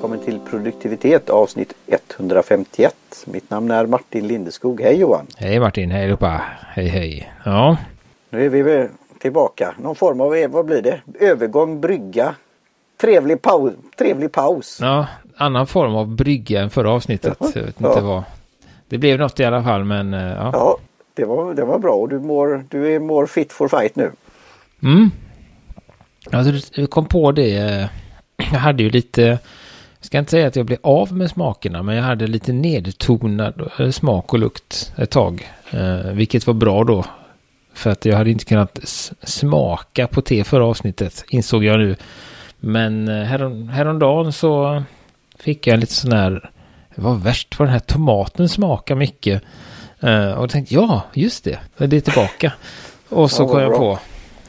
välkommen till produktivitet avsnitt 151. Mitt namn är Martin Lindeskog. Hej Johan! Hej Martin, hej allihopa! Hej hej! Ja. Nu är vi tillbaka. Någon form av, vad blir det? Övergång, brygga, trevlig, paus, trevlig paus. Ja, annan form av brygga än förra avsnittet. Jag vet inte ja. vad. Det blev något i alla fall men eh, ja. Ja, det var, det var bra och du, mår, du är more fit for fight nu. Mm. Alltså, du kom på det. Eh, jag hade ju lite, jag ska inte säga att jag blev av med smakerna, men jag hade lite nedtonad eh, smak och lukt ett tag. Eh, vilket var bra då. För att jag hade inte kunnat smaka på te förra avsnittet, insåg jag nu. Men eh, härom, häromdagen så fick jag lite sån här, det var värst vad den här tomaten smakar mycket. Eh, och tänkte, ja, just det, det är tillbaka. Och så kom jag på,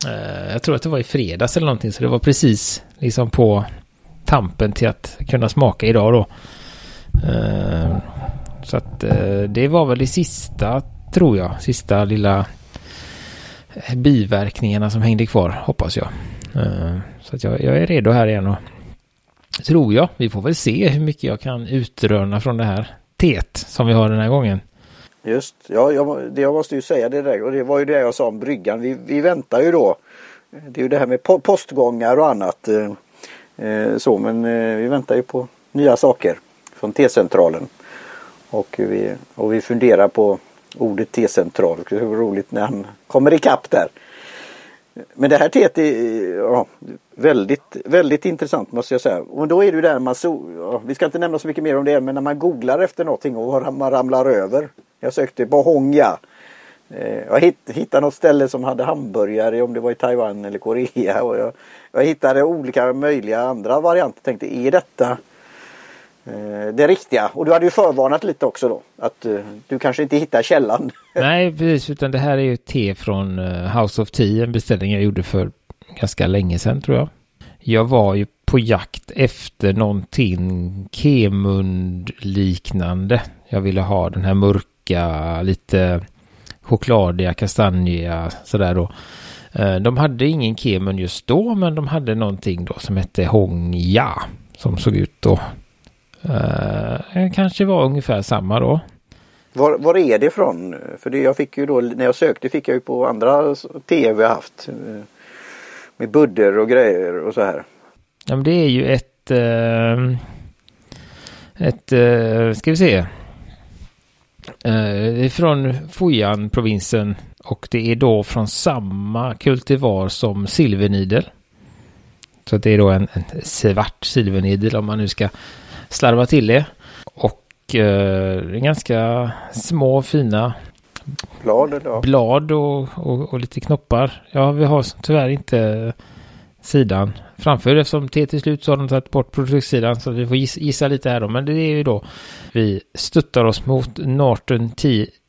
eh, jag tror att det var i fredags eller någonting, så det var precis liksom på tampen till att kunna smaka idag då. Eh, så att eh, det var väl det sista, tror jag, sista lilla biverkningarna som hängde kvar, hoppas jag. Eh, så att jag, jag, är redo här igen och tror jag, vi får väl se hur mycket jag kan utröna från det här teet som vi har den här gången. Just, ja, jag, det jag måste ju säga det där och det var ju det jag sa om bryggan. Vi, vi väntar ju då. Det är ju det här med postgångar och annat. Eh, Eh, så men eh, vi väntar ju på nya saker från T-centralen. Och vi, och vi funderar på ordet T-central. Det roligt när han kommer ikapp där. Men det här teet är ja, väldigt, väldigt intressant måste jag säga. Och då är det ju där man så, ja, vi ska inte nämna så mycket mer om det men när man googlar efter någonting och man ramlar över. Jag sökte på Hongya. Eh, Eh, jag hittade något ställe som hade hamburgare om det var i Taiwan eller Korea. Och jag, jag hittade olika möjliga andra varianter. Tänkte är detta eh, det riktiga? Och du hade ju förvarnat lite också då. Att eh, du kanske inte hittar källan. Nej precis utan det här är ju te från eh, House of Tea. En beställning jag gjorde för ganska länge sedan tror jag. Jag var ju på jakt efter någonting Kemund liknande. Jag ville ha den här mörka lite chokladiga, kastanjiga sådär då. Eh, de hade ingen Kemun just då, men de hade någonting då som hette Hongya. Som såg ut då. Eh, kanske var ungefär samma då. Var, var är det ifrån? För det jag fick ju då, när jag sökte fick jag ju på andra tv haft. Eh, med budder och grejer och så här. Ja men det är ju ett... Eh, ett, eh, ska vi se. Eh, det är från Fujian-provinsen och det är då från samma kultivar som silvernidel. Så det är då en, en svart silvernidel om man nu ska slarva till det. Och eh, ganska små fina blad, blad och, och, och, lite knoppar. Ja, vi har tyvärr inte sidan framför eftersom T till slut så har de tagit bort produktsidan så vi får gissa, lite här då. Men det är ju då vi stöttar oss mot Norton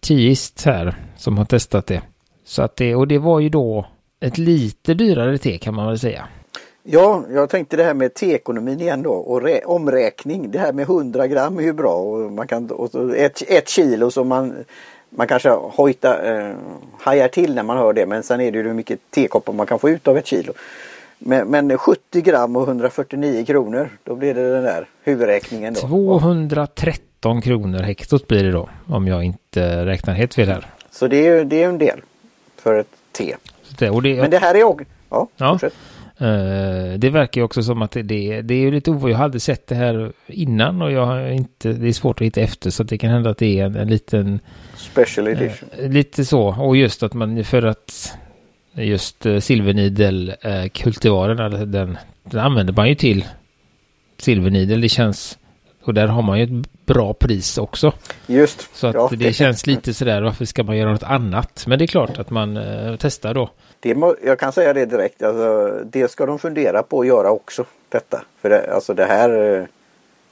Teist här som har testat det. Så att det, och det var ju då ett lite dyrare te kan man väl säga. Ja, jag tänkte det här med teekonomin igen då och omräkning. Det här med 100 gram är ju bra och man kan och ett, ett kilo som man man kanske hojta, eh, hajar till när man hör det men sen är det ju hur mycket tekoppar man kan få ut av ett kilo. Men, men 70 gram och 149 kronor, då blir det den där huvudräkningen. Då. 213 kronor hektot blir det då, om jag inte räknar helt fel här. Så det är, det är en del för ett te. Det, det, men det här är också... Ja, ja. Uh, det verkar ju också som att det, det, är ju lite ovanligt. Jag hade sett det här innan och jag har inte, det är svårt att hitta efter så det kan hända att det är en, en liten... Special edition. Uh, lite så och just att man för att just uh, silvernidel-kultivaren, uh, den, den använder man ju till silvernidel. Det känns, och där har man ju ett bra pris också. Just. Så att ja. det känns lite sådär, varför ska man göra något annat? Men det är klart att man uh, testar då. Det må, jag kan säga det direkt, alltså, det ska de fundera på att göra också. Detta. För det, alltså det här,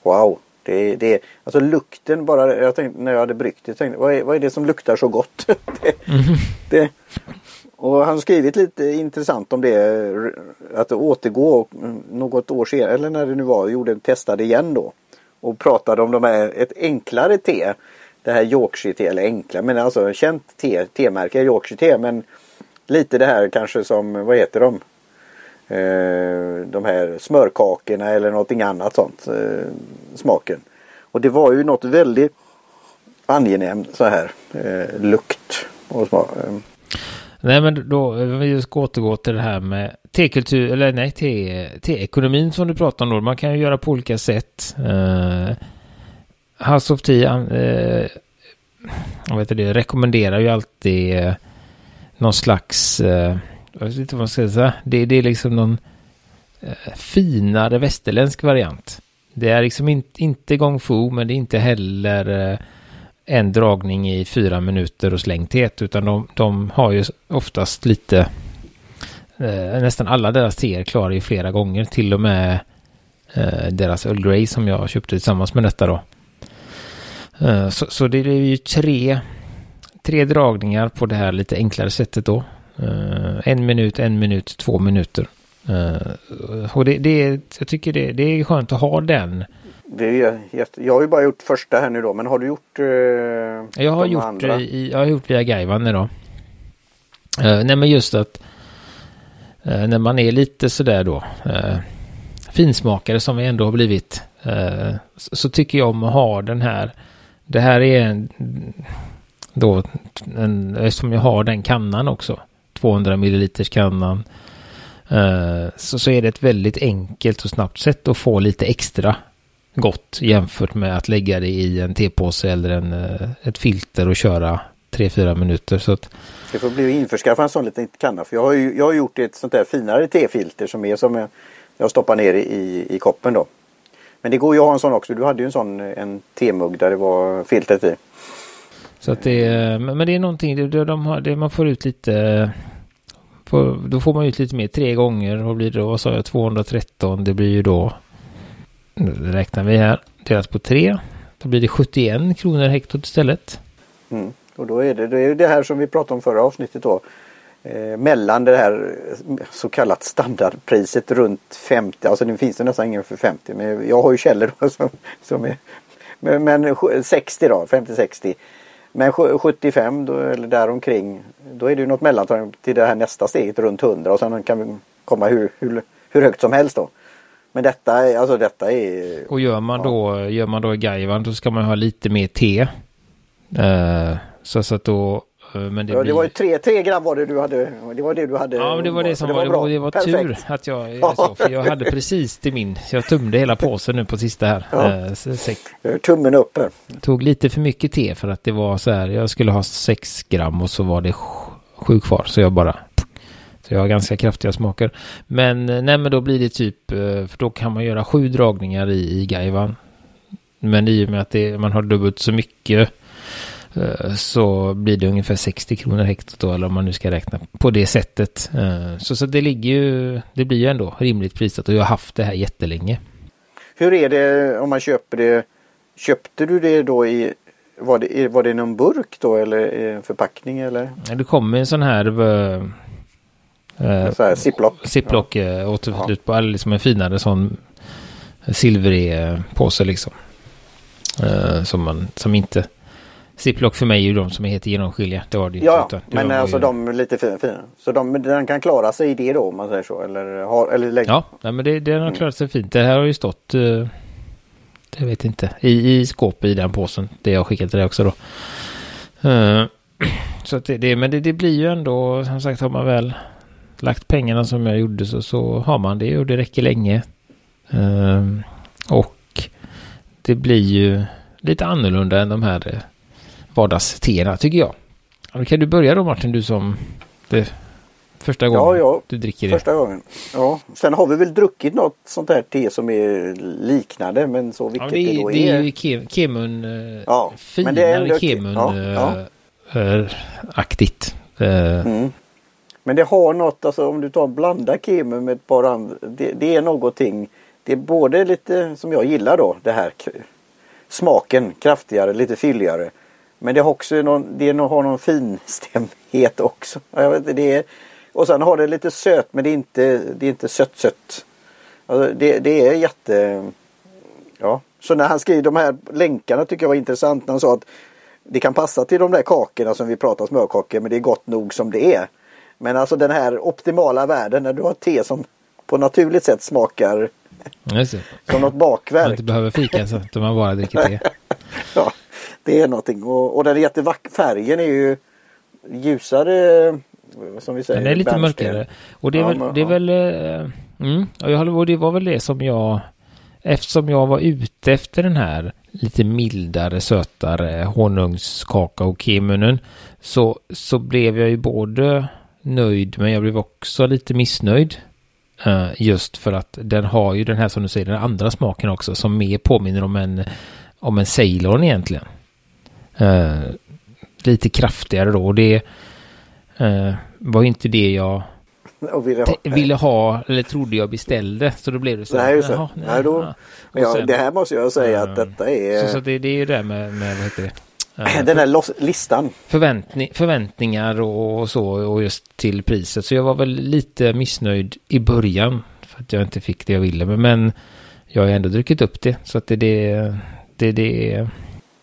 wow. Det, det, alltså lukten bara, jag tänkte när jag hade bryggt det, tänkte, vad är, vad är det som luktar så gott? det, mm. det, och han har skrivit lite intressant om det. Att återgå något år senare, eller när det nu var, gjorde testade igen då. Och pratade om de här, ett enklare te. Det här Yorkshire te, eller enkla, men alltså känt te, temärke, Yorkshire te. Men lite det här kanske som, vad heter de? eh, de här smörkakorna eller någonting annat sånt. Eh, smaken. Och det var ju något väldigt angenämt så här eh, lukt och smak. Eh. Nej men då, vi ska återgå till det här med T-kultur eller nej, T-ekonomin som du pratar om då. Man kan ju göra på olika sätt. Uh, House of Tea, uh, jag vet inte, rekommenderar ju alltid uh, någon slags, uh, jag vet inte vad man ska säga, det, det är liksom någon uh, finare västerländsk variant. Det är liksom in, inte gong fu, men det är inte heller en dragning i fyra minuter och slängthet, utan de, de har ju oftast lite, eh, nästan alla deras teer klarar ju flera gånger, till och med eh, deras Earl Grey som jag köpte tillsammans med detta då. Eh, så, så, det är ju tre, tre dragningar på det här lite enklare sättet då. Eh, en minut, en minut, två minuter. Eh, och det, det, jag tycker det, det är skönt att ha den det är jätte... Jag har ju bara gjort första här nu då, men har du gjort eh, Jag har gjort andra? I, jag har gjort via Gaivan då. Uh, nej men just att uh, när man är lite sådär då uh, finsmakare som vi ändå har blivit uh, så, så, tycker jag om att ha den här. Det här är en då en, eftersom jag har den kannan också. 200 milliliters kannan. så, så är det ett väldigt enkelt och snabbt sätt att få lite extra gott jämfört med att lägga det i en tepåse eller en, eh, ett filter och köra 3-4 minuter. Så att... Det får bli införskaffa en sån liten kanna. För jag har, ju, jag har gjort ett sånt där finare tefilter som är som jag stoppar ner i, i koppen då. Men det går ju att ha en sån också. Du hade ju en sån en temugg där det var filtret i. Så att det är, men det är någonting, det, de har, det, man får ut lite, får, då får man ut lite mer tre gånger och blir det, vad sa jag, 213, det blir ju då nu räknar vi här. Delat på 3 Då blir det 71 kronor hektot istället. Mm. Och då är det, det är det här som vi pratade om förra avsnittet då. Eh, mellan det här eh, så kallat standardpriset runt 50. Alltså nu finns det nästan ingen för 50. Men jag har ju källor då som, som är men, men 60 då, 50-60. Men 75 då, eller däromkring. Då är det ju något mellanting till det här nästa steget runt 100 och sen kan vi komma hur, hur, hur högt som helst då. Men detta är, alltså detta är... Och gör man då, gör man då Gaivan då ska man ha lite mer te. Uh, så, så att då... Uh, men det, ja, blir... det var ju tre, tre gram var det du hade. Det var det du hade. Ja, men det var det som det var, var, det var, det var tur att jag, jag så, för jag hade precis till min. Jag tömde hela påsen nu på sista här. Ja. Uh, Tummen upp här. Tog lite för mycket te för att det var så här. Jag skulle ha sex gram och så var det sju kvar. Så jag bara så jag har ganska kraftiga smaker. Men eh, nej, men då blir det typ, eh, för då kan man göra sju dragningar i, i Gaivan. Men i och med att det, man har dubbelt så mycket eh, så blir det ungefär 60 kronor hektot då, eller om man nu ska räkna på det sättet. Så, så det ligger ju, det blir ju ändå rimligt prisat och jag har haft det här jättelänge. Hur är det om man köper det? Köpte du det då i var det, var det någon burk då eller förpackning eller? Det kommer en sån här Eh, Ziplock. Ziplock ja. Eh, återförslutbar, eller liksom en finare sån silvrig eh, påse liksom. Eh, som man, som inte... Ziplock för mig är ju de som är helt genomskinliga. Det var det Ja, inte, men alltså ju... de är lite fina. Så de, den kan klara sig i det då om man säger så? Eller, har, eller. Ja, nej, men det, den har klarat sig fint. Det här har ju stått... Uh, jag vet inte. I, i skåpet i den påsen. Det jag skickat till dig också då. Uh, så det, det, men det, det blir ju ändå, som sagt, har man väl lagt pengarna som jag gjorde så, så har man det och det räcker länge. Um, och det blir ju lite annorlunda än de här eh, vardagsteerna tycker jag. Då kan du börja då Martin, du som det första gången ja, ja, du dricker det. Första gången. Ja, sen har vi väl druckit något sånt här te som är liknande men så vilket ja, det, det då är. Det är ju Kemun, eh, ja, finare Kemun ja, ja. Äh, aktigt. Äh, mm. Men det har något, alltså om du tar blanda kemu med ett par andra. Det, det, är någonting. Det är både lite som jag gillar då det här smaken kraftigare, lite fylligare. Men det har också någon, det har någon finstämdhet också. Jag vet, det är, och sen har det lite söt men det är inte, det är inte sött sött. Alltså det, det är jätte... Ja. Så när han skrev de här länkarna tycker jag var intressant. När han sa att det kan passa till de där kakorna som vi pratar smörkakor men det är gott nog som det är. Men alltså den här optimala världen när du har te som på naturligt sätt smakar som något bakverk. Man inte behöver fika så att man bara dricker te. ja, det är någonting och, och den är jättevacker. Färgen är ju ljusare som vi säger. Den är lite mörkare. Och det är ja, väl, men, det är väl uh, mm, och, jag, och det var väl det som jag eftersom jag var ute efter den här lite mildare, sötare honungskaka och kemunen så, så blev jag ju både nöjd men jag blev också lite missnöjd. Uh, just för att den har ju den här som du säger, den andra smaken också som mer påminner om en, om en Ceylon egentligen. Uh, lite kraftigare då och det uh, var inte det jag ville ha. ville ha. eller trodde jag beställde. Så då blev det så. Nej, så. Jaha, nej, nej, då, ja. Sen, det här måste jag säga att detta är... Så, så det, det, är ju det med, med vad heter det? Den här listan. Förväntning, förväntningar och, så och just till priset. Så jag var väl lite missnöjd i början. För att jag inte fick det jag ville. Men, jag har ändå druckit upp det. Så att det är det, det, det.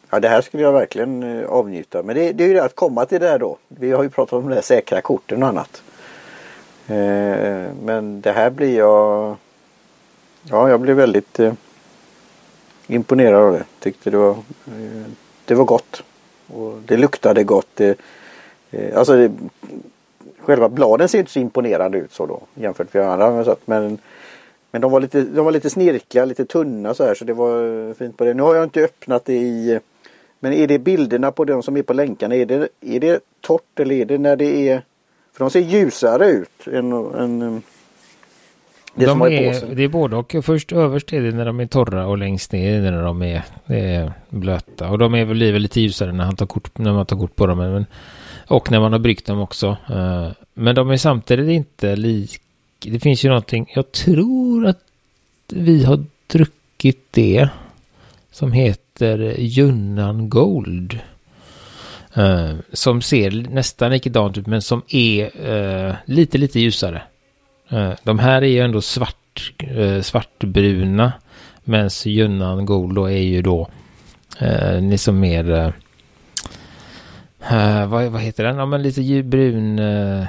Ja det här skulle jag verkligen eh, avnjuta. Men det, det är ju det att komma till det här då. Vi har ju pratat om de där säkra korten och annat. Eh, men det här blir jag... Ja jag blev väldigt eh, imponerad av det. Tyckte det var, det var gott. Och det luktade gott. Det, eh, alltså det, själva bladen ser inte så imponerande ut så då jämfört med andra. Men, men de var lite, de var lite snirkliga, lite tunna så här så det var fint på det. Nu har jag inte öppnat det i men är det bilderna på de som är på länkarna, är det, är det torrt eller är det när det är För de ser ljusare ut än, än det, de är, det är både och. Först överst är det när de är torra och längst ner är när de är, är blöta. Och de är väl, väl lite ljusare när, han tar kort, när man tar kort på dem. Men, och när man har bryggt dem också. Uh, men de är samtidigt inte lik. Det finns ju någonting. Jag tror att vi har druckit det. Som heter Junnan Gold. Uh, som ser nästan likadant ut men som är uh, lite lite ljusare. Eh, de här är ju ändå svart, eh, svartbruna. Medan Junnan Gold då är ju då eh, liksom mer... Eh, eh, vad, vad heter den? Ja men lite brun... Eh,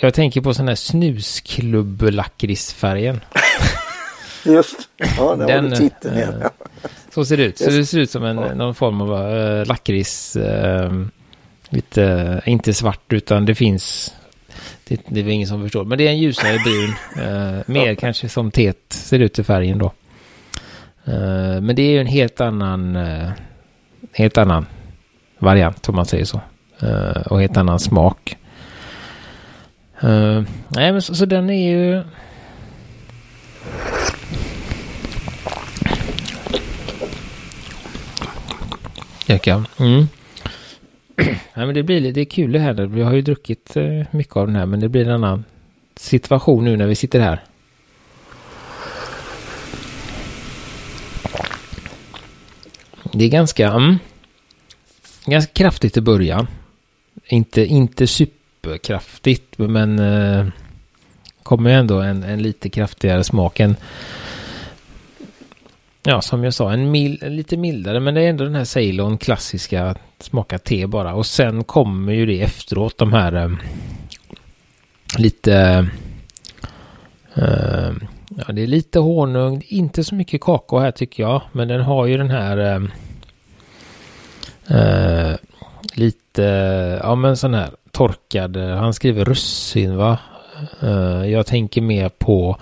jag tänker på sån här snusklubb-lakritsfärgen. Just, ja det den, var titeln igen. Så ser det ut. Så det ser ut som en, ja. någon form av äh, lakrits. Äh, lite, inte svart utan det finns det, det är ingen som förstår. Men det är en ljusare brun. Eh, mer kanske som teet ser ut i färgen då. Eh, men det är ju en helt annan, eh, helt annan variant om man säger så. Eh, och helt annan smak. Eh, nej men så, så den är ju... Jäklar. Mm. Nej men det blir det är kul det här. Vi har ju druckit eh, mycket av den här men det blir en annan situation nu när vi sitter här. Det är ganska, mm, ganska kraftigt i början. Inte, inte superkraftigt men eh, kommer ändå en, en lite kraftigare smak än Ja, som jag sa, en mil, lite mildare, men det är ändå den här Ceylon klassiska smaka te bara. Och sen kommer ju det efteråt, de här eh, lite... Eh, ja, det är lite honung, inte så mycket kakao här tycker jag, men den har ju den här... Eh, eh lite, ja men sån här torkad, eh, han skriver russin va? Eh, jag tänker mer på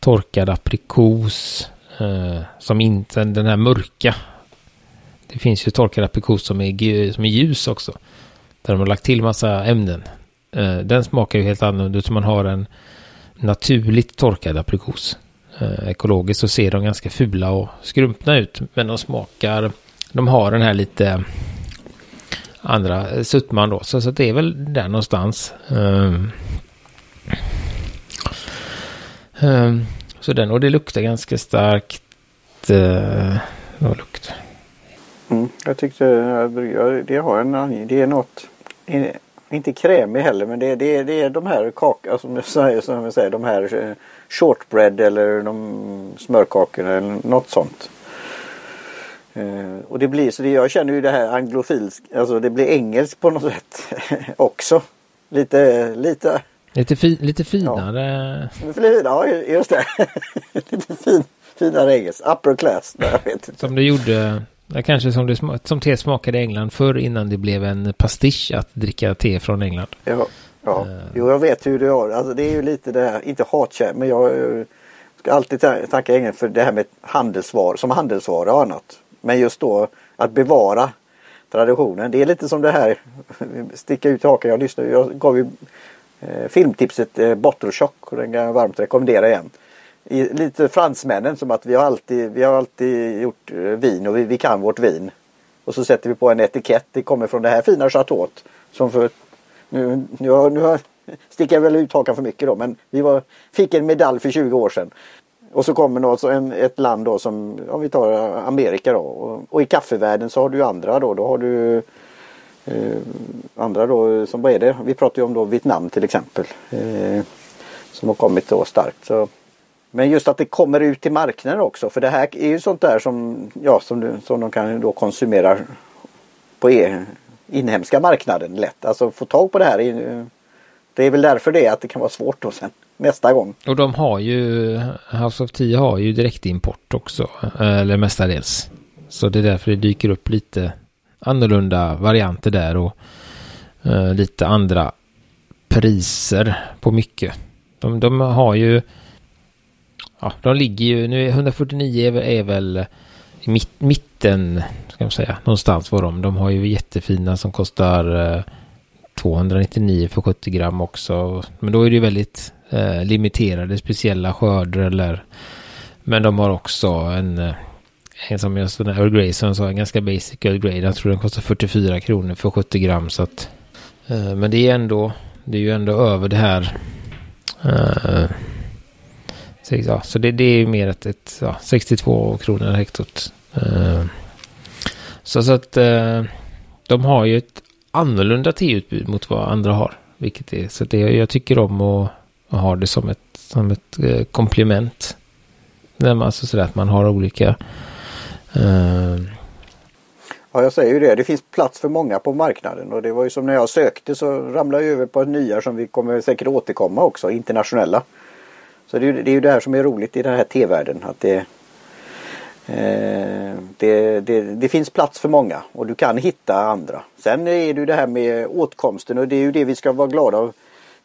torkad aprikos Eh, som inte, den här mörka. Det finns ju torkad aprikos som är, som är ljus också. Där de har lagt till massa ämnen. Eh, den smakar ju helt annorlunda ut. Man har en naturligt torkad aprikos. Eh, ekologiskt så ser de ganska fula och skrumpna ut. Men de smakar, de har den här lite andra eh, suttman då. Så, så det är väl där någonstans. Um, um, också den, och det luktar ganska starkt. Eh, vad luktar mm, Jag tyckte det har en Det är något. Inte krämig heller men det, det, det är de här kakorna som jag säger, som jag säger de här eh, shortbread eller de smörkakorna eller något sånt. Uh, och det blir så det, jag känner ju det här anglofilsk, alltså det blir engelskt på något sätt också. Lite, lite Lite, fi, lite finare. Ja, ja just det. lite fin, finare engelska. Upper class. Jag vet inte. Som det gjorde. Kanske som, det, som te smakade i England förr innan det blev en pastisch att dricka te från England. Ja, ja. Uh. jo jag vet hur du har alltså, Det är ju lite det här, inte hatkärlek men jag ska alltid tacka England för det här med handelsvaror, som handelsvara och annat. Men just då att bevara traditionen. Det är lite som det här sticka ut hakan. Jag lyssnade, jag gav ju eh, filmtipset eh, Bottle Shock och den kan jag varmt rekommendera igen. I, lite fransmännen som att vi har alltid, vi har alltid gjort eh, vin och vi, vi, kan vårt vin. Och så sätter vi på en etikett. Det kommer från det här fina chateauet. Som för nu, nu, nu sticker jag väl ut hakan för mycket då men vi var, fick en medalj för 20 år sedan. Och så kommer något, alltså en, ett land då som, om vi tar Amerika då. Och, och, i kaffevärlden så har du andra då. Då har du Eh, andra då som, vad är det? Vi pratar ju om då Vietnam till exempel. Eh, som har kommit då starkt. Så. Men just att det kommer ut till marknaden också. För det här är ju sånt där som, ja, som, du, som de kan då konsumera på e, inhemska marknaden lätt. Alltså få tag på det här. Det är väl därför det är att det kan vara svårt då sen nästa gång. Och de har ju, House of Tea har ju direktimport också, eh, eller mestadels. Så det är därför det dyker upp lite annorlunda varianter där och eh, lite andra priser på mycket. De, de har ju, ja, de ligger ju, nu är 149 är, är väl i mitt, mitten, ska man säga, någonstans var de. De har ju jättefina som kostar eh, 299 för 70 gram också. Men då är det ju väldigt eh, limiterade speciella skörder eller men de har också en, eh, en som jag sån Earl Grey som sa en ganska basic Earl Grey. Jag tror den kostar 44 kronor för 70 gram så att eh, men det är ändå det är ju ändå över det här eh, så, ja, så det, det är mer ett, ett ja, 62 kronor hektot. Eh, så, så att eh, de har ju ett annorlunda teutbud mot vad andra har. Vilket är, så det, jag tycker om att, att ha det som ett, som ett eh, komplement. När man, alltså sådär att man har olika Eh. Ja jag säger ju det, det finns plats för många på marknaden och det var ju som när jag sökte så ramlade jag över på nya som vi kommer säkert återkomma också, internationella. Så det är, det är ju det här som är roligt i den här T-världen. Att det, Eh, det, det, det, finns plats för många och du kan hitta andra. Sen är det ju det här med åtkomsten och det är ju det vi ska vara glada av.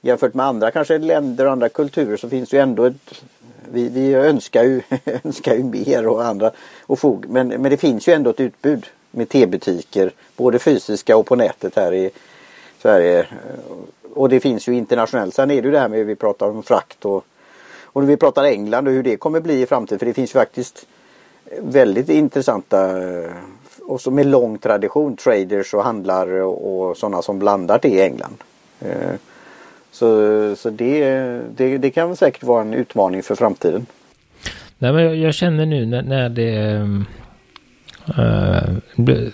Jämfört med andra kanske länder och andra kulturer så finns det ju ändå ett vi, vi önskar, ju, önskar ju mer och andra och fog. Men, men det finns ju ändå ett utbud med tebutiker både fysiska och på nätet här i Sverige. Och det finns ju internationellt. Sen är det ju det här med vi pratar om frakt och, och vi pratar England och hur det kommer bli i framtiden. För det finns ju faktiskt väldigt intressanta eh, och som med lång tradition traders och handlare och sådana som blandar det i England. Eh, Eh, så, så det, det, det kan säkert vara en utmaning för framtiden. Nej, men jag, jag känner nu när, när det äh,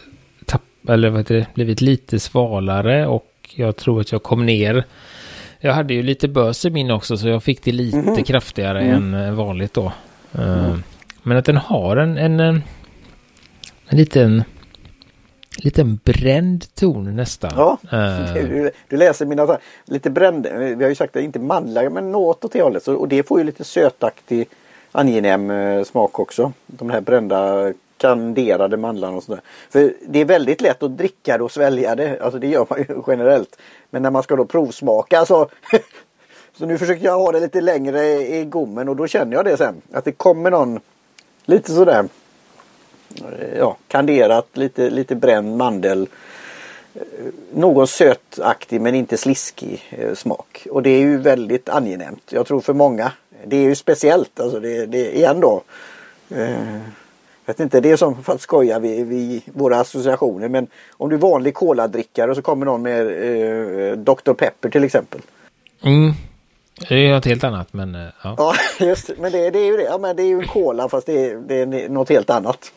tapp, eller vad heter det, blivit lite svalare och jag tror att jag kom ner. Jag hade ju lite börs i min också så jag fick det lite mm. kraftigare mm. än vanligt då. Mm. Men att den har en, en, en, en liten, liten bränd ton nästan. Ja, uh. du, du, läser mina lite bränd. Vi har ju sagt att inte mandlar men något åt det hållet. Så, och det får ju lite sötaktig angenäm eh, smak också. De här brända kanderade mandlarna och sådär. För det är väldigt lätt att dricka det och svälja det. Alltså det gör man ju generellt. Men när man ska då provsmaka så Så nu försöker jag ha det lite längre i gommen och då känner jag det sen. Att det kommer någon Lite sådär ja, kanderat, lite, lite bränd mandel. Någon sötaktig men inte sliskig eh, smak. Och det är ju väldigt angenämt. Jag tror för många. Det är ju speciellt. Alltså det, det igen då. Eh, vet inte, det är som för att skoja vid, vid våra associationer. Men om du är vanlig koladrickare och så kommer någon med eh, Dr. Pepper till exempel. Mm. Det är något helt annat men eh, ja. Ja just men det, det är ju det. Ja, men det är ju en cola fast det är, det är något helt annat.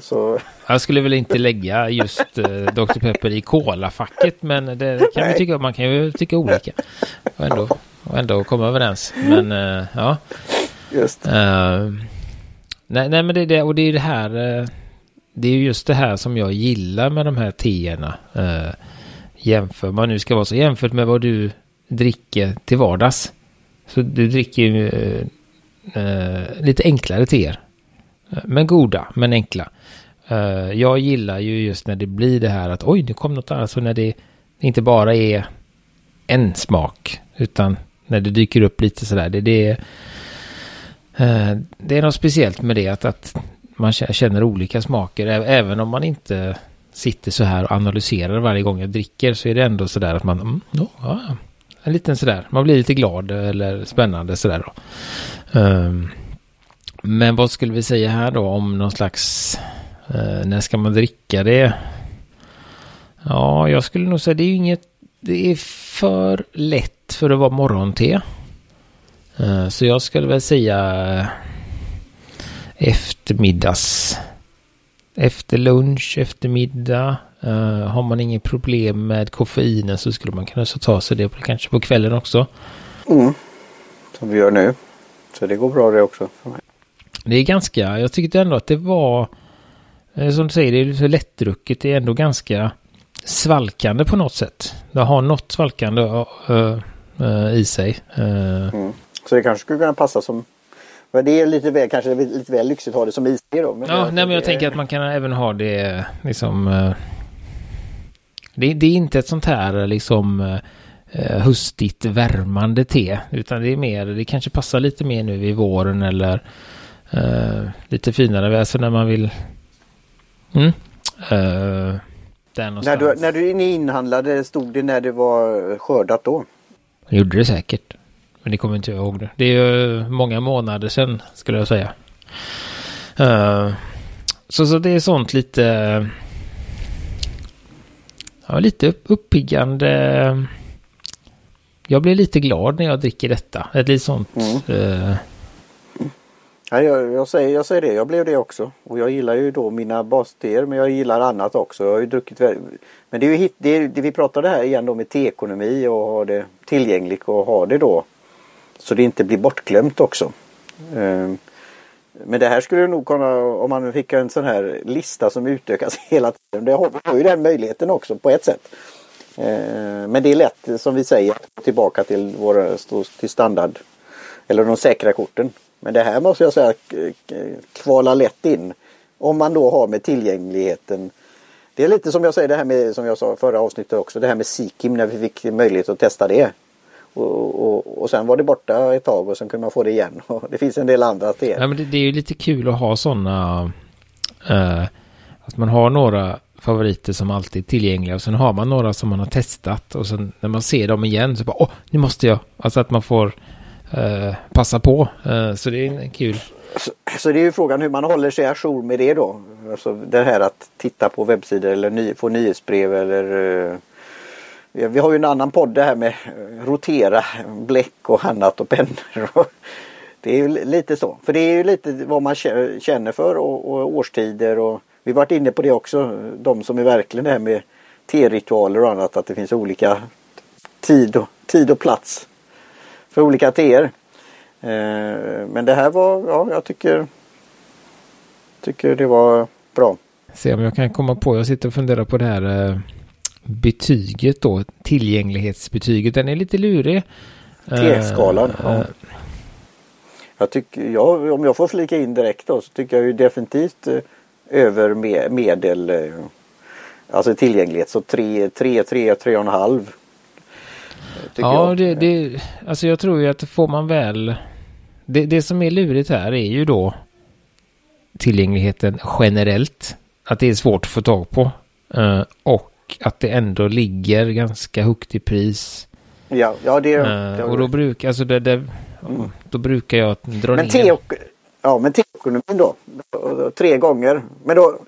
Så... Jag skulle väl inte lägga just uh, eh, Dr. Pepper i cola-facket men det kan vi tycka, man kan ju tycka olika. Och ändå, och ändå komma överens. Men uh, ja. Just. Uh, nej, nej men det är det och det är det här. Uh, det är just det här som jag gillar med de här teerna. Uh, jämför man nu ska vara så jämfört med vad du dricker till vardags. Så du dricker ju eh, eh, lite enklare teer. Men goda, men enkla. Eh, jag gillar ju just när det blir det här att oj, nu kom något annat. Så när det inte bara är en smak, utan när det dyker upp lite sådär. Det, det, eh, det är något speciellt med det, att, att man känner olika smaker. Även om man inte sitter så här och analyserar varje gång jag dricker så är det ändå sådär att man, mm, ja, en liten sådär, man blir lite glad eller spännande sådär då. Um, men vad skulle vi säga här då om någon slags, Eh, när ska man dricka det? Ja, jag skulle nog säga det är inget, det är för lätt för att vara morgonte. Eh, så jag skulle väl säga eh, eftermiddags efter lunch, eftermiddag. Eh, har man inget problem med koffeinen så skulle man kunna ta sig det på, kanske på kvällen också. Mm. Som vi gör nu. Så det går bra det också. Det är ganska, jag tyckte ändå att det var, eh, som du säger, det är lite lättdrucket. Det är ändå ganska svalkande på något sätt. Det har något svalkande uh, uh, i sig. Mm. Så det kanske skulle kunna passa som men det är lite väl, kanske lite väl lyxigt att ha det som is då. Men ja, nej, men jag tänker att man kan även ha det liksom. Uh, det, det, är inte ett sånt här liksom uh, höstigt värmande te. Utan det är mer, det kanske passar lite mer nu i våren eller uh, lite finare. Alltså när man vill. Mm, när du, när du inhandlade, stod det när det var skördat då? Jag gjorde det säkert. Men det kommer inte jag ihåg det. Det är ju många månader sedan skulle jag säga. Uh, så, så det är sånt lite... Ja, lite uppiggande. Jag blir lite glad när jag dricker detta. Ett litet sånt... Mm. Nej, jag, jag, säger, jag säger det, jag blev det också. Och jag gillar ju då mina basteer men jag gillar annat också. Jag har ju druckit Men det är ju hit, det, är, det vi pratade här igen då med teekonomi och ha det tillgängligt och ha det då så det inte blir bortglömt också. Ehm, men det här skulle nog kunna, om man fick en sån här lista som utökas hela tiden. Det har, ju den möjligheten också på ett sätt. Ehm, men det är lätt som vi säger tillbaka till våra till standard eller de säkra korten. Men det här måste jag säga kvala lätt in. Om man då har med tillgängligheten. Det är lite som jag säger det här med som jag sa förra avsnittet också. Det här med Sikim när vi fick möjlighet att testa det. Och, och, och sen var det borta ett tag och sen kunde man få det igen. Och det finns en del andra steg. Ja, men det, det, är ju lite kul att ha sådana. Eh, att man har några favoriter som alltid är tillgängliga och sen har man några som man har testat och sen när man ser dem igen så bara åh, nu måste jag. Alltså att man får Eh, passa på. Eh, så det är kul. Så, så, det är ju frågan hur man håller sig ajour med det då. Alltså det här att titta på webbsidor eller ny, få nyhetsbrev eller eh, vi har ju en annan podd det här med eh, rotera bläck och annat och pennor. Det är ju lite så. För det är ju lite vad man känner för och, och årstider och vi varit inne på det också. De som är verkligen det här med t-ritualer och annat. Att det finns olika tid och, tid och plats för olika teer. Eh, men det här var, ja jag tycker, tycker det var bra. Se om jag kan komma på, jag sitter och funderar på det här eh, betyget då, tillgänglighetsbetyget, den är lite lurig. T-skalan. Uh, ja. Eh, jag tycker, ja, om jag får flika in direkt då så tycker jag ju definitivt över med, medel alltså tillgänglighet så 3, 3, 3, 3,5. Ja. Det, det, alltså jag tror ju att får man väl det, det som är lurigt här är ju då tillgängligheten generellt. Att det är svårt att få tag på. Uh, och att det ändå ligger ganska högt i pris. Ja, ja det, uh, Och då brukar, alltså det, det mm. då brukar jag dra men ner. ja, men teokonomin då, tre gånger. Men då,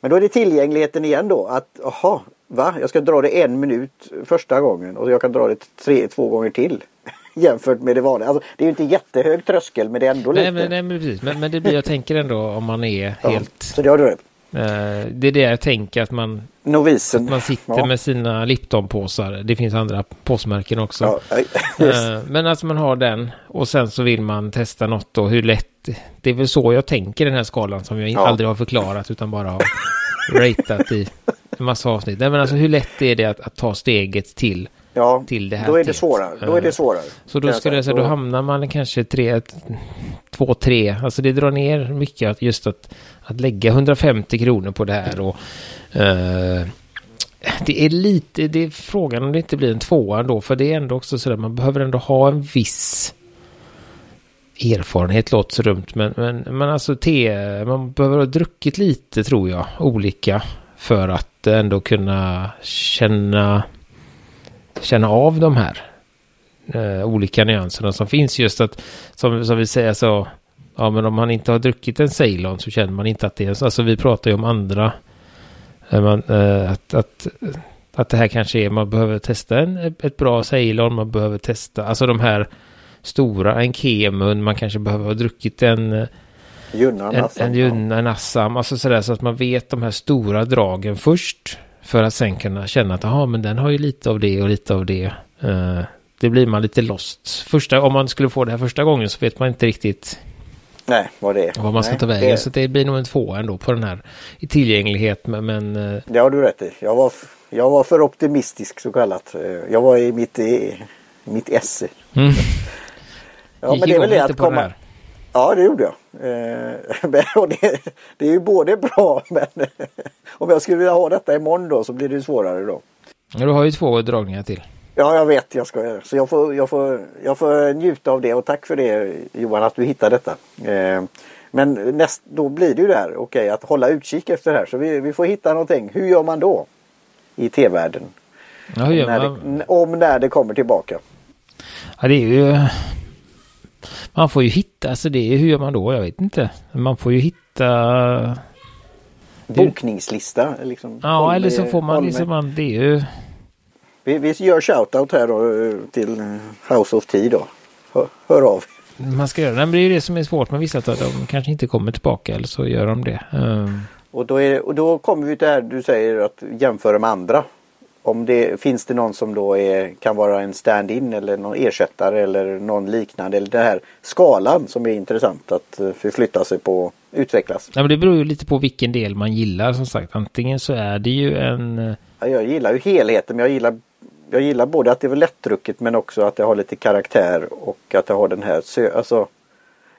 men då är det tillgängligheten igen då att, aha, va? Jag ska dra det en minut första gången och jag kan dra det tre, två gånger till. jämfört med det vanliga. Alltså, det är ju inte jättehög tröskel men det är ändå nej, lite. Men, nej, men precis. Men, men det blir, jag tänker ändå om man är ja, helt... Så det har du rätt. Eh, det är det jag tänker att man, Novisen. Att man sitter ja. med sina Lipton-påsar. Det finns andra påsmärken också. Ja, uh, men att man har den och sen så vill man testa något då. Hur lätt. Det är väl så jag tänker den här skalan som jag ja. aldrig har förklarat utan bara har ratat i en massa avsnitt. Nej, men alltså hur lätt är det att, att ta steget till Ja, till det här då är det svårare. Då är det Eh, svårare. Så då skulle jag säga. då hamnar man kanske tre, två, tre. Alltså det drar ner mycket att just att, att lägga 150 kronor på det här och eh, det är lite, det är frågan om det inte blir en tvåa då, för det är ändå också sådär, man behöver ändå ha en viss erfarenhet, låter så dumt, men, men, men alltså te, man behöver ha druckit lite tror jag, olika, för att ändå kunna känna, känna av de här eh, olika nyanserna som finns. Just att, som, som vi säger så, ja men om man inte har druckit en Ceylon så känner man inte att det är, alltså vi pratar ju om andra, eh, man, eh, att, att, att det här kanske är, man behöver testa en, ett bra Ceylon, man behöver testa, alltså de här stora, en Kemun, man kanske behöver ha druckit en, Junnan en, alltså. en Junna, en Assam, alltså sådär så att man vet de här stora dragen först. För att sen kunna känna att, jaha, men den har ju lite av det och lite av det. Eh, det blir man lite lost. Första, om man skulle få det här första gången så vet man inte riktigt Nej, vad det är. vad man ska Nej, ta vägen. Det, Så det blir nog en tvåa ändå på den här i tillgänglighet. Men, men eh, det har du rätt i. Jag var, jag var för optimistisk så kallat. Eh, Jag var i mitt, i mitt esse. mm, Ja, men det är väl det att komma. Ja, det gjorde jag. Eh, och det, det är ju både bra men om jag skulle vilja ha detta imorgon då så blir det ju svårare då. Du har ju två dragningar till. Ja, jag vet. Jag ska, så jag får, jag, får, jag får njuta av det och tack för det Johan att du hittade detta. Eh, men näst, då blir det ju det här, okej, att hålla utkik efter det här. Så vi, vi får hitta någonting. Hur gör man då? I tevärlden. Ja, gör När man? det, om när det kommer tillbaka. Ja, det är ju... Man får ju hitta, alltså det är hur gör man då? Jag vet inte. Man får ju hitta... Det- Bokningslista. Liksom, Ja, Håll eller så får man liksom, man, det är ju... Vi, vi gör shoutout här då eh, till eh, House of Tea då. Hör, hör av. Man ska göra det. Men det är ju det som är svårt med vissa, att de kanske inte kommer tillbaka eller så gör de det. Um, Och då, är, och då kommer vi till det här du säger att jämföra med andra. Om det finns det någon som då är, kan vara en stand-in eller någon ersättare eller någon liknande. Eller den här skalan som är intressant att eh, förflytta sig på, utvecklas. ja, men det beror ju lite på vilken del man gillar som sagt. Antingen så är det ju en... eh, Ja, Jag gillar ju helheten men jag gillar, jag gillar både att det är lättdrucket men också att det har lite karaktär och att det har den här alltså,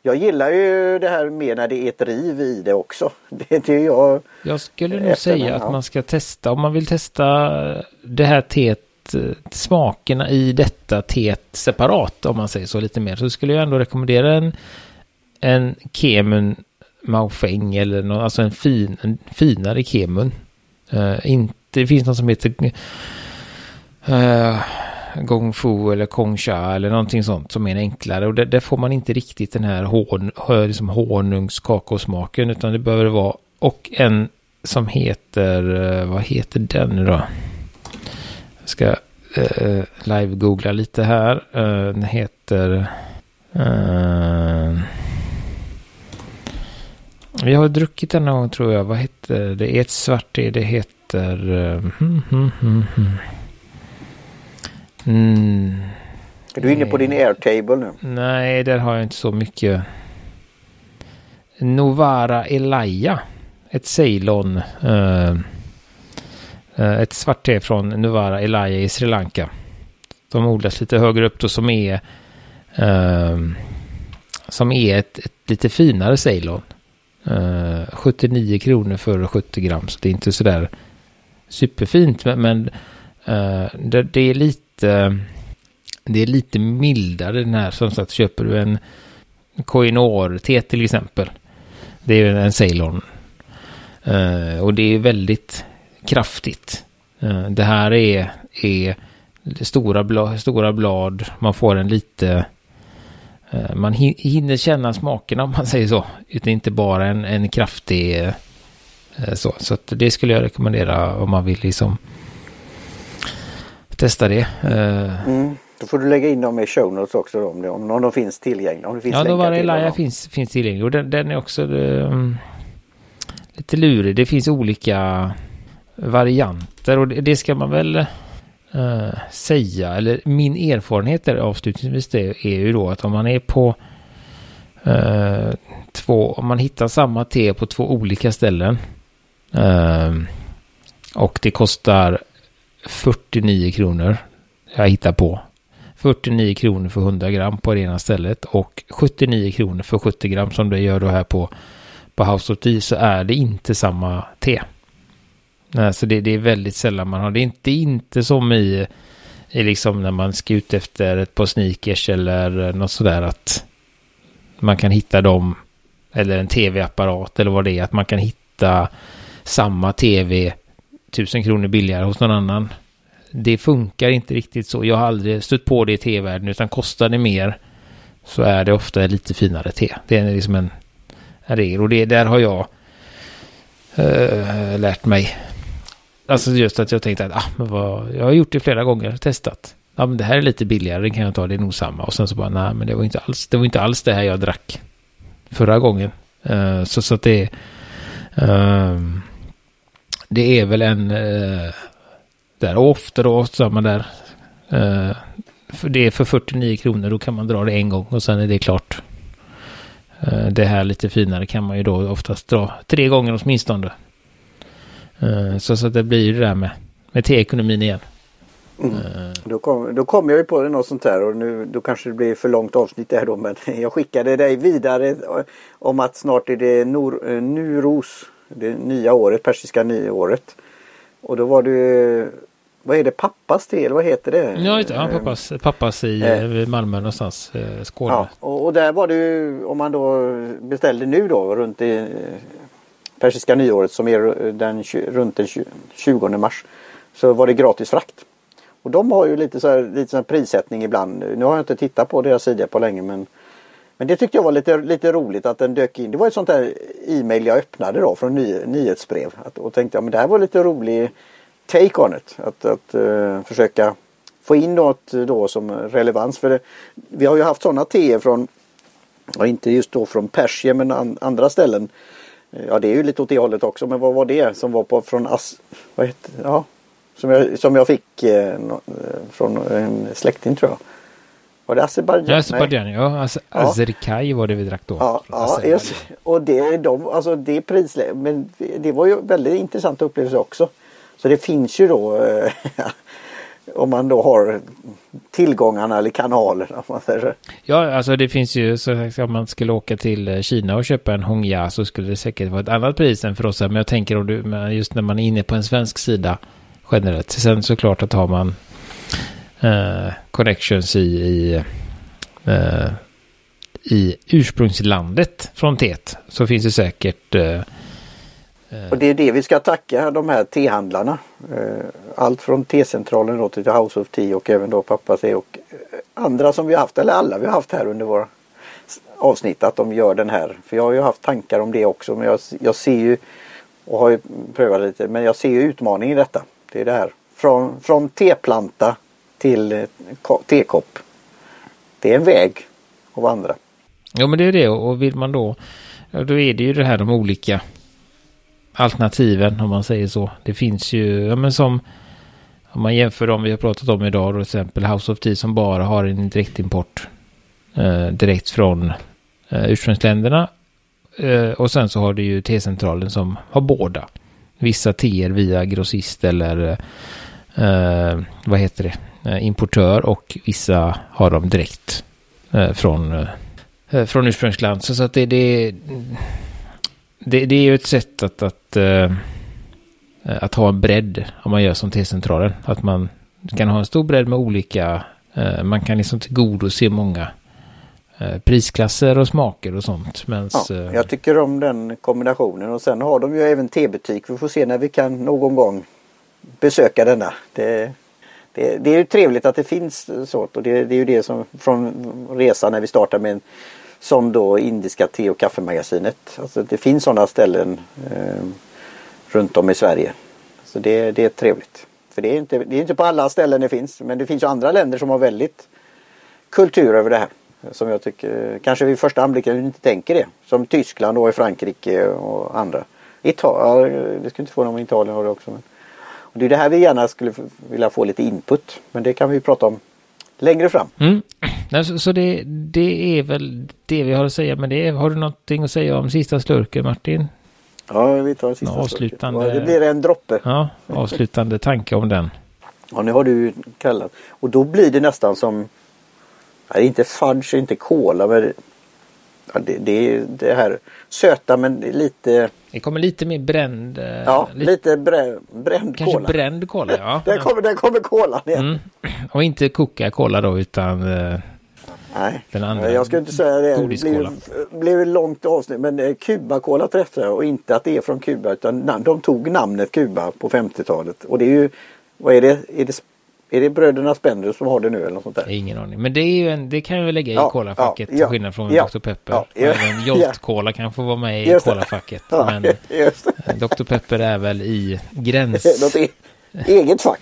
Jag gillar ju det här mer när det är ett riv i det också. Det, det jag, Jag skulle nog säga att man ska testa, om man vill testa det här teet, smakerna i detta teet separat, om man säger så lite mer, så skulle jag ändå rekommendera en, en Kemun Maofeng eller någon, alltså en, fin, en finare Kemun. Eh, inte, det finns något som heter uh, Gong Fu eller Kong Cha eller någonting sånt som är en enklare och där, får man inte riktigt den här hon, liksom honungskakosmaken utan det behöver vara och en som heter, eh, vad heter den nu då? Jag ska eh, live-googla lite här. Eh, den heter... Eh, vi har druckit den någon gång tror jag. Vad heter det? Det är ett svart det. Det heter... eh, hmm, hmm, hmm, hmm. Mm, är du inne på din airtable nu? nej, där har jag inte så mycket. Novara Elaya. Ett Ceylon. eh, eh, ett svart te från Novara Elaya i Sri Lanka. De odlas lite högre upp då som är eh, som är ett, ett lite finare Ceylon. Eh, 79 kronor för 70 gram. Så det är inte sådär superfint. Men, men eh, det, det är lite Eh, det är lite mildare den här. Som sagt, köper du en Koinor-te till exempel. Det är ju en Ceylon. Eh, och det är väldigt kraftigt. Eh, det här är, är stora, blad, stora blad. Man får en lite... eh, man hinner känna smakerna om man säger så. Utan inte bara en, en kraftig... eh, så så att det skulle jag rekommendera om man vill liksom testa det. Eh, Mm. Då får du lägga in dem i show notes också om, det, om, om de finns tillgängliga. Om det finns Ja, Novara dem. finns, finns tillgänglig och den, den är också um, lite lurig. Det finns olika varianter och det, det ska man väl eh, säga. Eller min erfarenhet är avslutningsvis det är ju då att om man är på eh, två, om man hittar samma te på två olika ställen eh, och det kostar 49 kronor jag hittar på. 49 kronor för 100 gram på det ena stället och 79 kronor för 70 gram som det gör då här på, på House of Tea så är det inte samma te. Nej, så det, det är väldigt sällan man har det. Är inte, inte som i, i liksom när man ska ut efter ett par sneakers eller något sådär att man kan hitta dem eller en tv-apparat eller vad det är. Att man kan hitta samma tv tusen kronor billigare hos någon annan. Det funkar inte riktigt så. Jag har aldrig stött på det i tevärlden utan kostar det mer så är det ofta lite finare te. Det är liksom en, en regel och det där har jag uh, lärt mig. Alltså just att jag tänkte att ah, men vad, jag har gjort det flera gånger, testat. Ja men det här är lite billigare, det kan jag ta, det är nog samma. Och sen så bara nej men det var inte alls det, var inte alls det här jag drack förra gången. Uh, så, så att det uh, det är väl en uh, där ofta då samma där. För det är för 49 kronor, då kan man dra det en gång och sen är det klart. det här lite finare kan man ju då oftast dra tre gånger åtminstone. så, så det blir det där med, med teekonomin igen. Mm. Då, kom, då kom jag ju på det något sånt här och nu då kanske det blir för långt avsnitt där då men jag skickade dig vidare om att snart är det Nor, eh, Nuros, det nya året, persiska nyåret. Och då var det vad är det, pappas eller vad heter det? Ja, ja pappas, pappas i eh. Malmö någonstans, Skåne. Ja, och, och, där var det ju om man då beställde nu då runt i persiska nyåret som är den, runt den 20 mars så var det gratis frakt. Och de har ju lite så här, lite så här prissättning ibland. Nu har jag inte tittat på deras sida på länge men men det tyckte jag var lite, lite roligt att den dök in. Det var ett sånt där e-mail jag öppnade då från ny, nyhetsbrev. Att, och tänkte ja, men det här var lite rolig take on it. Att, att uh, försöka få in något då som relevans. För det, vi har ju haft sådana teer från, ja, inte just då från Persien men an, andra ställen. Eh, ja det är ju lite åt det hållet också men vad var det som var på från As... Vad heter, ja, som jag, som jag fick eh, eh från en släkting tror jag. Var det Azerbajdzjan? Ja, Azerbajdzjan ja. Az ja. Azerkaj var det vi drack då. Ja, ja och det, de, alltså det prisläget. Men det var ju väldigt intressant upplevelse också. Så det finns ju då eh, om man då har tillgångarna eller kanalerna. Man säger. Ja, alltså det finns ju så om man skulle åka till eh, Kina och köpa en Hongya så skulle det säkert vara ett annat pris än för oss. Men jag tänker om du, just när man är inne på en svensk sida generellt. Sen såklart att har man eh, connections i, i, eh, i ursprungslandet från teet så finns det säkert eh, eh, och det är det vi ska tacka de här tehandlarna. Eh, allt från T-centralen då till House of Tea och även då Pappa Te och eh, andra som vi har haft, eller alla vi har haft här under våra avsnitt att de gör den här. För jag har ju haft tankar om det också men jag, jag ser ju och har ju prövat lite men jag ser ju utmaningen i detta. Det är det här. Från, från teplanta till eh, tekopp. Det är en väg att vandra. Ja men det är det och vill man då då är det ju det här de olika alternativen om man säger så. Det finns ju, ja men som om man jämför dem vi har pratat om idag, till exempel House of Tea som bara har en direktimport eh, direkt från eh, ursprungsländerna. Eh, och sen så har du ju T-centralen som har båda vissa teer via grossist eller eh, eh vad heter det, importör och vissa har de direkt eh, från, eh, från ursprungsland. Så, att det, det, det, det är ju ett sätt att, att, eh, att ha en bredd om man gör som T-centralen. Att man kan ha en stor bredd med olika, eh, man kan liksom tillgodose många Eh, prisklasser och smaker och sånt. Mens, ja, eh, jag tycker om den kombinationen och sen har de ju även tebutik. Vi får se när vi kan någon gång besöka denna. Det, det, det är ju trevligt att det finns sånt och det, det, är ju det som från resan när vi startade med som då indiska te och kaffemagasinet. Alltså det finns sådana ställen eh, runt om i Sverige. Så det, det är trevligt. För det är, inte, det är inte på alla ställen det finns men det finns ju andra länder som har väldigt kultur över det här. Som jag tycker kanske vid första anblicken inte tänker det. Som Tyskland och Frankrike och andra. Italien, det skulle inte få någon Italien har det också. Men. Det är det här vi gärna skulle vilja få lite input. Men det kan vi prata om längre fram. Mm. Så, så det, det är väl det vi har att säga med det. Har du någonting att säga om sista slurken Martin? Ja, vi tar sista avslutande, slurken. Det blir en droppe. Ja, avslutande tanke om den. Ja, nu har du kallat. Och då blir det nästan som, nej, inte fudge, inte cola, men ja, det, det är det här söta men lite, Det kommer lite mer bränd. eh, ja, lite brä, bränd Kanske cola. bränd kola, ja. Där kommer, där kommer kolan igen. Mm. Och inte Coca-Cola då, utan eh, Nej, Den andra jag skulle inte säga det. Det blev, blev ett långt avsnitt. Men eh, Cuba-cola träffade jag och inte att det är från Kuba utan de tog namnet Kuba på 50-talet. Och det är ju, vad är det? Är det, är det bröderna Spender som har det nu eller något sånt där? ingen aning. Men det, är ju en, det kan väl lägga i Ja, colafacket ja, till skillnad från ja, Dr. Pepper. ja, ja, Även ja. Jolt-cola kan få vara med i. Ja, Men det. eh, Dr. Pepper är väl i gräns... Något e- eget fack.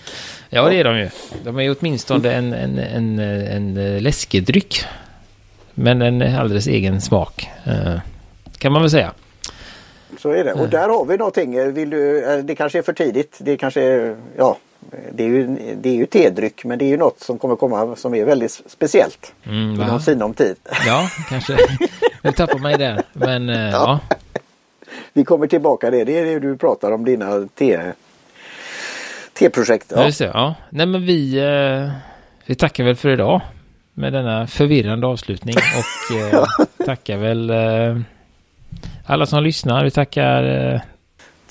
Ja, det är de ju. De är ju åtminstone en, en, en, en, en läskedryck. Men en alldeles egen smak. eh, Kan man väl säga. Så är det. Och där har vi någonting. Vill du, eh, det kanske är för tidigt. Det kanske är, ja, det är ju, det är ju tedryck men det är ju något som kommer komma som är väldigt speciellt. Mm, Inom sinom tid. Ja, kanske. Jag tappar mig där. Men eh, ja. Vi kommer tillbaka det. Det är det du pratar om dina te, te-projekt. Ja. Ja. Ja. Nej men vi, eh, vi tackar väl för idag. Med denna förvirrande avslutning. Och eh, tackar väl alla som lyssnar. Vi tackar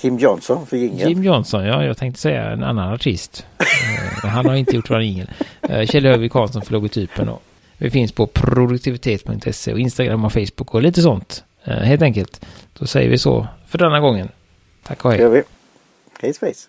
Tim Johnson för jingeln. Jim Johnson. Ja, jag tänkte säga en annan artist. Eh, han har inte gjort vår jingel. Eh, Kjell Högvik Karlsson för logotypen. Och vi finns på produktivitet.se och Instagram och Facebook och lite sånt. Eh, helt enkelt. Då säger vi så för denna gången. Tack och hej. gör vi. Hej svejs.